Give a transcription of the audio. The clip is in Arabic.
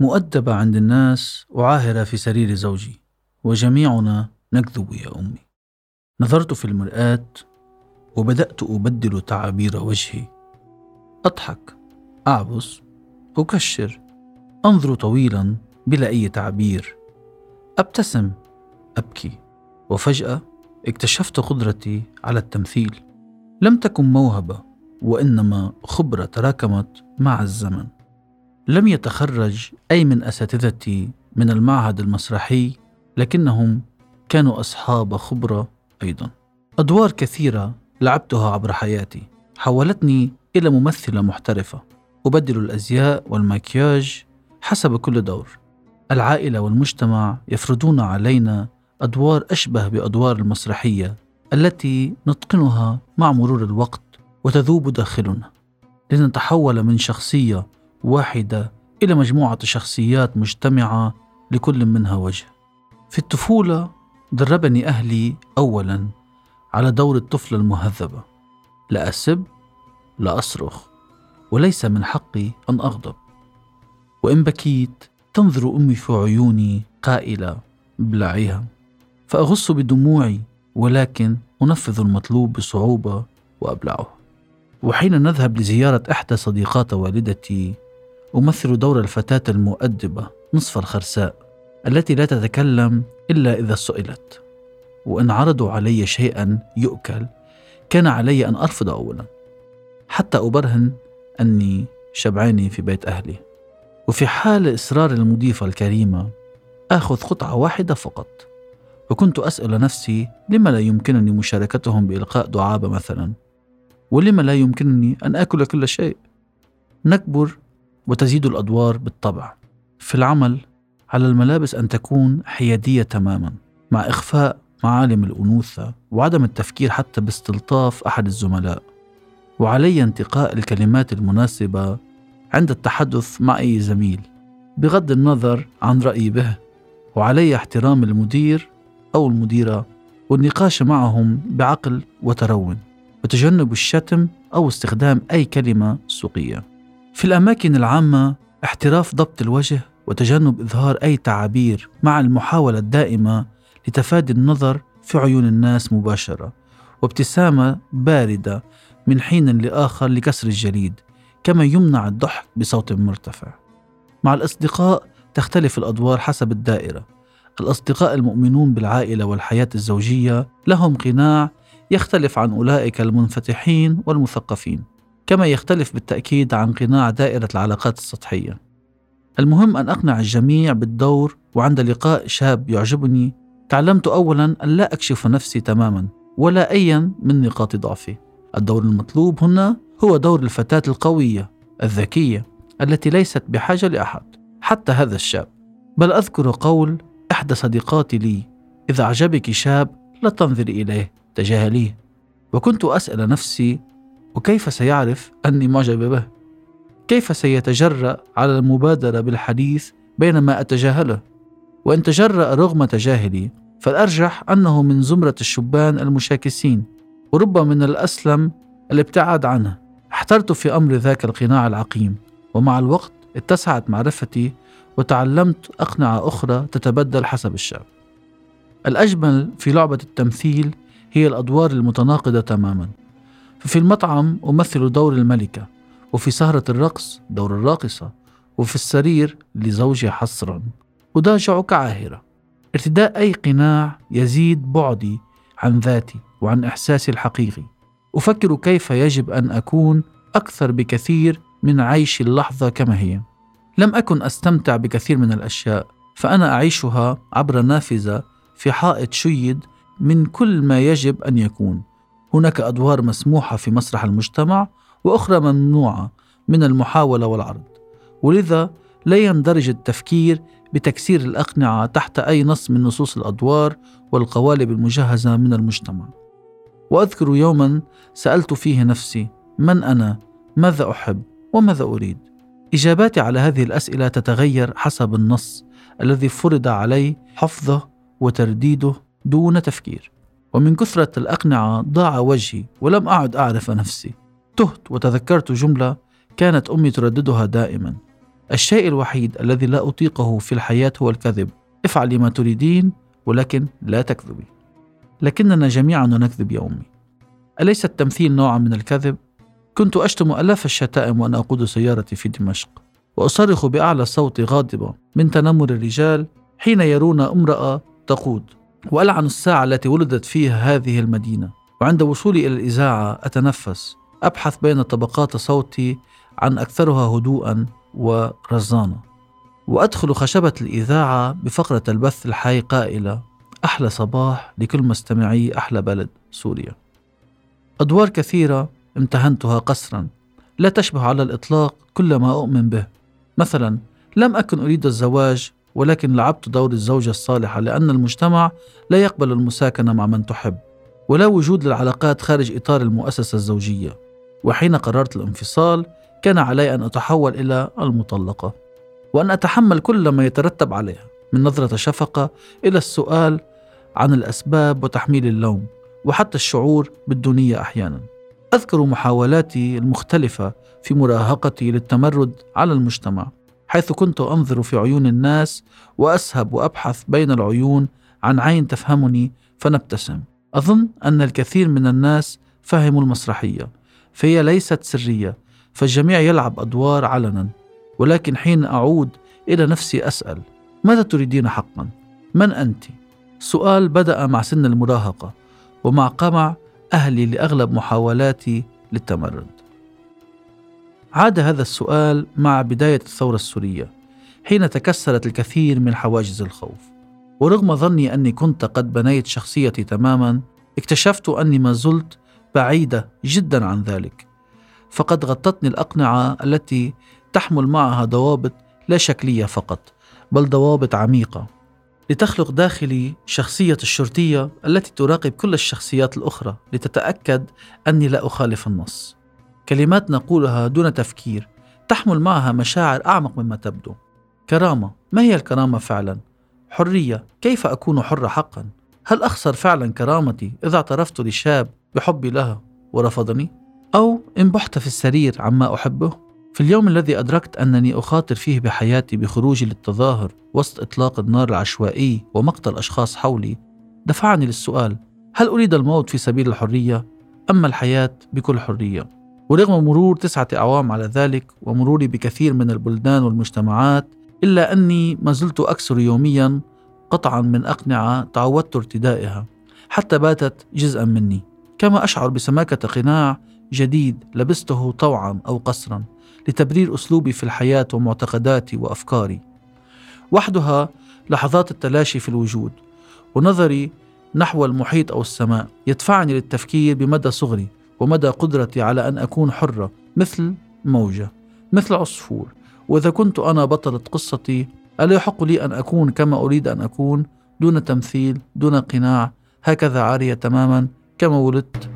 مؤدبة عند الناس وعاهرة في سرير زوجي. وجميعنا نكذب يا أمي. نظرت في المرآة وبدأت أبدل تعابير وجهي. أضحك أعبس أكشر أنظر طويلا بلا أي تعبير. أبتسم أبكي. وفجأة اكتشفت قدرتي على التمثيل. لم تكن موهبة وإنما خبرة تراكمت مع الزمن. لم يتخرج أي من أساتذتي من المعهد المسرحي لكنهم كانوا أصحاب خبرة أيضا. أدوار كثيرة لعبتها عبر حياتي. حولتني إلى ممثلة محترفة. أبدل الأزياء والمكياج حسب كل دور. العائلة والمجتمع يفرضون علينا أدوار أشبه بأدوار المسرحية التي نتقنها مع مرور الوقت وتذوب داخلنا. لنتحول من شخصية واحدة إلى مجموعة شخصيات مجتمعة لكل منها وجه. في الطفولة دربني أهلي أولا على دور الطفلة المهذبة. لا أسب لا أصرخ وليس من حقي أن أغضب. وإن بكيت تنظر أمي في عيوني قائلة ابلعيها فأغص بدموعي ولكن أنفذ المطلوب بصعوبة وأبلعه. وحين نذهب لزيارة إحدى صديقات والدتي أمثل دور الفتاة المؤدبة نصف الخرساء التي لا تتكلم إلا إذا سئلت. وإن عرضوا علي شيئا يؤكل كان علي أن أرفض أولا. حتى أبرهن أني شبعاني في بيت أهلي. وفي حال إصرار المضيفة الكريمة آخذ قطعة واحدة فقط. وكنت أسأل نفسي لما لا يمكنني مشاركتهم بإلقاء دعابة مثلا؟ ولما لا يمكنني أن آكل كل شيء؟ نكبر وتزيد الأدوار بالطبع. في العمل على الملابس أن تكون حيادية تماما مع إخفاء معالم الأنوثة وعدم التفكير حتى باستلطاف أحد الزملاء. وعلي انتقاء الكلمات المناسبة عند التحدث مع أي زميل بغض النظر عن رأيي به. وعلي احترام المدير أو المديرة والنقاش معهم بعقل وترون وتجنب الشتم أو استخدام أي كلمة سوقية. في الأماكن العامة احتراف ضبط الوجه وتجنب إظهار أي تعابير مع المحاولة الدائمة لتفادي النظر في عيون الناس مباشرة وابتسامة باردة من حين لآخر لكسر الجليد كما يمنع الضحك بصوت مرتفع. مع الأصدقاء تختلف الأدوار حسب الدائرة. الأصدقاء المؤمنون بالعائلة والحياة الزوجية لهم قناع يختلف عن أولئك المنفتحين والمثقفين. كما يختلف بالتأكيد عن قناع دائرة العلاقات السطحية. المهم أن أقنع الجميع بالدور وعند لقاء شاب يعجبني تعلمت أولا أن لا أكشف نفسي تماما ولا أيا من نقاط ضعفي. الدور المطلوب هنا هو دور الفتاة القوية الذكية التي ليست بحاجة لأحد حتى هذا الشاب. بل أذكر قول إحدى صديقاتي لي إذا أعجبك شاب لا تنظري إليه تجاهليه. وكنت أسأل نفسي وكيف سيعرف أني معجب به؟ كيف سيتجرأ على المبادرة بالحديث بينما أتجاهله؟ وإن تجرأ رغم تجاهلي فالأرجح أنه من زمرة الشبان المشاكسين وربما من الأسلم الابتعاد عنه. احترت في أمر ذاك القناع العقيم ومع الوقت اتسعت معرفتي وتعلمت أقنعة أخرى تتبدل حسب الشاب الأجمل في لعبة التمثيل هي الأدوار المتناقضة تماما. ففي المطعم أمثل دور الملكة وفي سهرة الرقص دور الراقصة وفي السرير لزوجي حصرا أدافع كعاهرة. ارتداء أي قناع يزيد بعدي عن ذاتي وعن إحساسي الحقيقي. أفكر كيف يجب أن أكون أكثر بكثير من عيش اللحظة كما هي. لم أكن أستمتع بكثير من الأشياء فأنا أعيشها عبر نافذة في حائط شيد من كل ما يجب أن يكون. هناك أدوار مسموحة في مسرح المجتمع وأخرى ممنوعة من المحاولة والعرض ولذا لا يندرج التفكير بتكسير الأقنعة تحت أي نص من نصوص الأدوار والقوالب المجهزة من المجتمع وأذكر يوما سألت فيه نفسي من أنا؟ ماذا أحب؟ وماذا أريد؟ إجاباتي على هذه الأسئلة تتغير حسب النص الذي فرض علي حفظه وترديده دون تفكير ومن كثرة الأقنعة ضاع وجهي ولم أعد أعرف نفسي. تهت وتذكرت جملة كانت أمي ترددها دائما. الشيء الوحيد الذي لا أطيقه في الحياة هو الكذب. افعلي ما تريدين ولكن لا تكذبي. لكننا جميعا نكذب يا أمي. أليس التمثيل نوعا من الكذب؟ كنت أشتم ألاف الشتائم وأنا أقود سيارتي في دمشق. وأصرخ بأعلى صوت غاضبة من تنمر الرجال حين يرون امرأة تقود. وألعن الساعة التي ولدت فيها هذه المدينة. وعند وصولي إلى الإذاعة أتنفس. أبحث بين طبقات صوتي عن أكثرها هدوءا ورزانة وأدخل خشبة الإذاعة بفقرة البث الحي قائلة أحلى صباح لكل مستمعي أحلى بلد سوريا. أدوار كثيرة امتهنتها قسرا. لا تشبه على الإطلاق كل ما أؤمن به. مثلا لم أكن أريد الزواج ولكن لعبت دور الزوجة الصالحة لأن المجتمع لا يقبل المساكنة مع من تحب ولا وجود للعلاقات خارج إطار المؤسسة الزوجية. وحين قررت الانفصال كان علي أن أتحول إلى المطلقة وأن أتحمل كل ما يترتب عليها من نظرة شفقة إلى السؤال عن الأسباب وتحميل اللوم وحتى الشعور بالدونية أحيانا. أذكر محاولاتي المختلفة في مراهقتي للتمرد على المجتمع. حيث كنت أنظر في عيون الناس وأسهب وأبحث بين العيون عن عين تفهمني فنبتسم أظن أن الكثير من الناس فهموا المسرحية فهي ليست سرية فالجميع يلعب أدوار علنا ولكن حين أعود إلى نفسي أسأل ماذا تريدين حقا؟ من أنت؟ سؤال بدأ مع سن المراهقة ومع قمع أهلي لأغلب محاولاتي للتمرد عاد هذا السؤال مع بداية الثورة السورية حين تكسرت الكثير من حواجز الخوف. ورغم ظني أني كنت قد بنيت شخصيتي تماما اكتشفت أني ما زلت بعيدة جدا عن ذلك. فقد غطتني الأقنعة التي تحمل معها ضوابط لا شكلية فقط بل ضوابط عميقة. لتخلق داخلي شخصية الشرطية التي تراقب كل الشخصيات الأخرى لتتأكد أني لا أخالف النص. كلمات نقولها دون تفكير تحمل معها مشاعر أعمق مما تبدو كرامة ما هي الكرامة فعلا؟ حرية كيف أكون حرة حقا؟ هل أخسر فعلا كرامتي إذا اعترفت لشاب بحبي لها ورفضني؟ أو إن بحت في السرير عما أحبه؟ في اليوم الذي أدركت أنني أخاطر فيه بحياتي بخروجي للتظاهر وسط إطلاق النار العشوائي ومقتل أشخاص حولي دفعني للسؤال هل أريد الموت في سبيل الحرية أم الحياة بكل حرية؟ ورغم مرور تسعة أعوام على ذلك ومروري بكثير من البلدان والمجتمعات إلا أني ما زلت أكسر يوميا قطعا من أقنعة تعودت ارتدائها حتى باتت جزءا مني. كما أشعر بسماكة قناع جديد لبسته طوعا أو قصرا لتبرير أسلوبي في الحياة ومعتقداتي وأفكاري. وحدها لحظات التلاشي في الوجود ونظري نحو المحيط أو السماء يدفعني للتفكير بمدى صغري. ومدى قدرتي على أن أكون حرة مثل موجة مثل عصفور. وإذا كنت أنا بطلة قصتي ألا يحق لي أن أكون كما أريد أن أكون دون تمثيل دون قناع هكذا عارية تماما كما ولدت